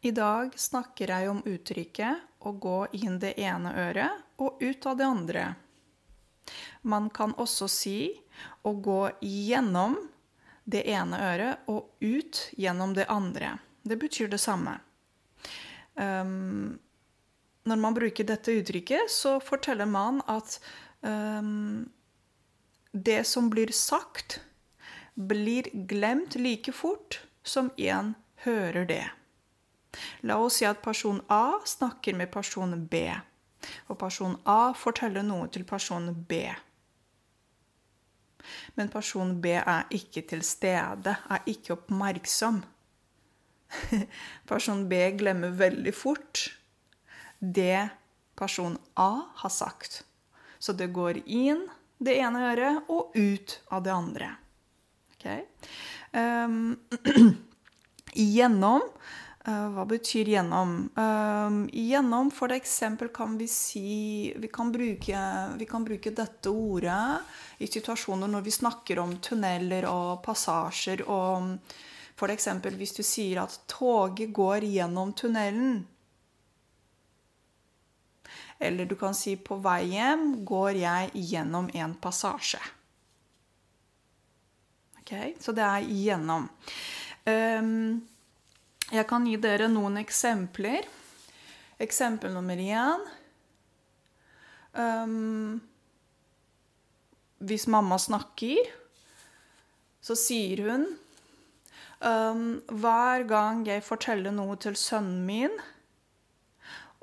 I dag snakker jeg om uttrykket å gå inn det ene øret og ut av det andre. Man kan også si å gå gjennom det ene øret og ut gjennom det andre. Det betyr det samme. Um, når man bruker dette uttrykket, så forteller man at um, det som blir sagt, blir glemt like fort som en hører det. La oss si at person A snakker med person B, og person A forteller noe til person B. Men person B er ikke til stede, er ikke oppmerksom. Person B glemmer veldig fort det person A har sagt. Så det går inn det ene øret og ut av det andre. Okay? Um, gjennom Uh, hva betyr gjennom? Uh, gjennom, for eksempel, kan vi si vi kan, bruke, vi kan, bruke, dette ordet i situasjoner når vi snakker om tunneler og passasjer. Og eksempel hvis du sier at toget går gjennom tunnelen. Eller du kan si på vei hjem går jeg gjennom en passasje. Ok, Så det er gjennom. Um, jeg kan gi dere noen eksempler. Eksempel nummer én um, Hvis mamma snakker, så sier hun um, Hver gang jeg forteller noe til sønnen min,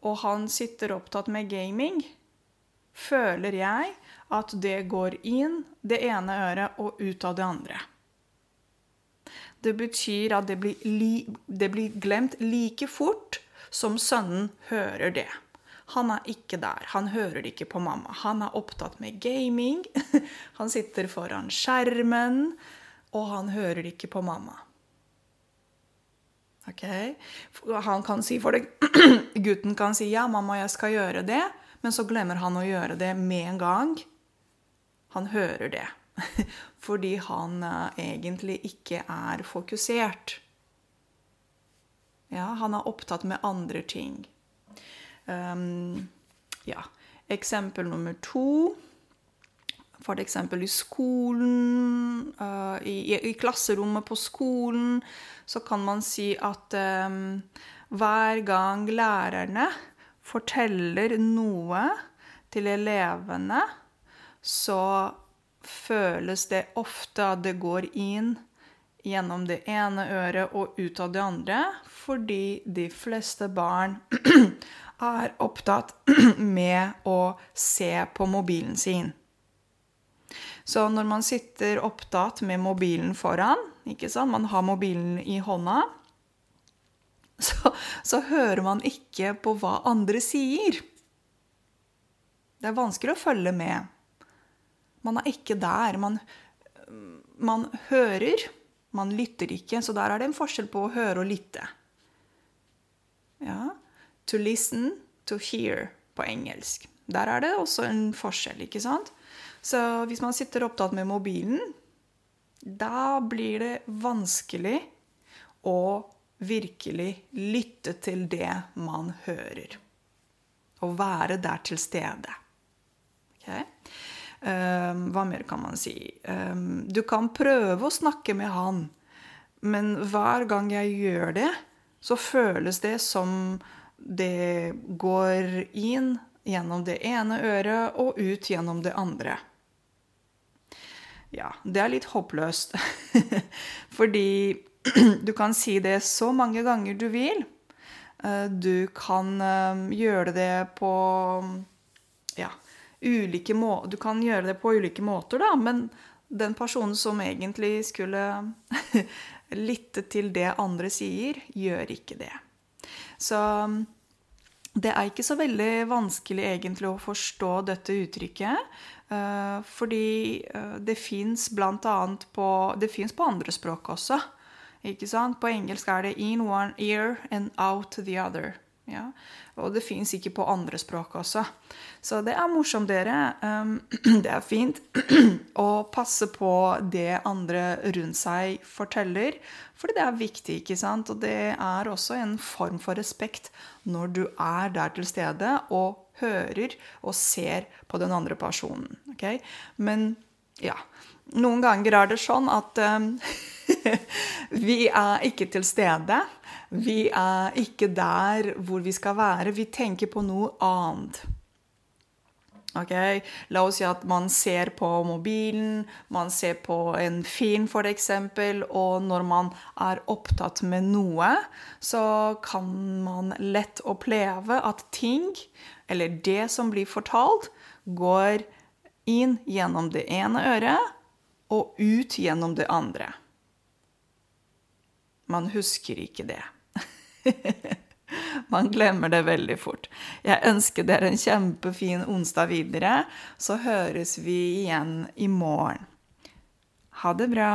og han sitter opptatt med gaming, føler jeg at det går inn det ene øret og ut av det andre. Det betyr at det blir, li, det blir glemt like fort som sønnen hører det. Han er ikke der. Han hører ikke på mamma. Han er opptatt med gaming. Han sitter foran skjermen, og han hører ikke på mamma. Ok? Han kan si for det Gutten kan si 'ja, mamma, jeg skal gjøre det', men så glemmer han å gjøre det med en gang. Han hører det. Fordi han eh, egentlig ikke er fokusert. Ja, han er opptatt med andre ting. Um, ja. Eksempel nummer to. For eksempel i skolen, uh, i, i, klasserommet på skolen, så kan man si at um, hver gang lærerne forteller noe til elevene, så føles det ofte at det går inn gjennom det ene øret og ut av det andre, fordi de fleste barn er opptatt med å se på mobilen sin. Så når man sitter opptatt med mobilen foran, ikke sant? man har mobilen i hånda, så, så hører man ikke på hva andre sier. Det er vanskelig å følge med. Man er ikke der. Man, man hører, man lytter ikke. Så der er det en forskjell på å høre og lytte. Ja. To listen, to hear på engelsk. Der er det også en forskjell, ikke sant? Så hvis man sitter opptatt med mobilen, da blir det vanskelig å virkelig lytte til det man hører. Å være der til stede. Okay? Um, hva mer kan man si? Um, du kan prøve å snakke med han, men hver gang jeg gjør det, så føles det som det går inn gjennom det ene øret og ut gjennom det andre. Ja, det er litt håpløst. Fordi du kan si det så mange ganger du vil. Eh, du kan gjøre det på ulike må Du kan gjøre det på ulike måter, da, men den personen som egentlig skulle lytte til det andre sier, gjør ikke det. Så det er ikke så veldig vanskelig egentlig å forstå dette uttrykket. Uh, fordi uh, det fins bl.a. på Det fins på andre språk også. Ikke sant? På engelsk er det 'in one ear and out the other'. Ja? Og det fins ikke på andre språk også. Så det er morsomt, dere. Um, det er fint å passe på det andre rundt seg forteller, fordi det er viktig, ikke sant? Og det er også en form for respekt når du er der til stede og hører og ser på den andre personen. Okay? Men ja Noen ganger er det sånn at um, vi er ikke til stede. Vi er ikke der hvor vi skal være. Vi tenker på noe annet. Okay? La oss si at man ser på mobilen, man ser på en film f.eks., og når man er opptatt med noe, så kan man lett oppleve at ting, eller det som blir fortalt, går inn gjennom det ene øret og ut gjennom det andre. Man husker ikke det. Man glemmer det veldig fort. Jeg ønsker dere en kjempefin onsdag videre. Så høres vi igjen i morgen. Ha det bra.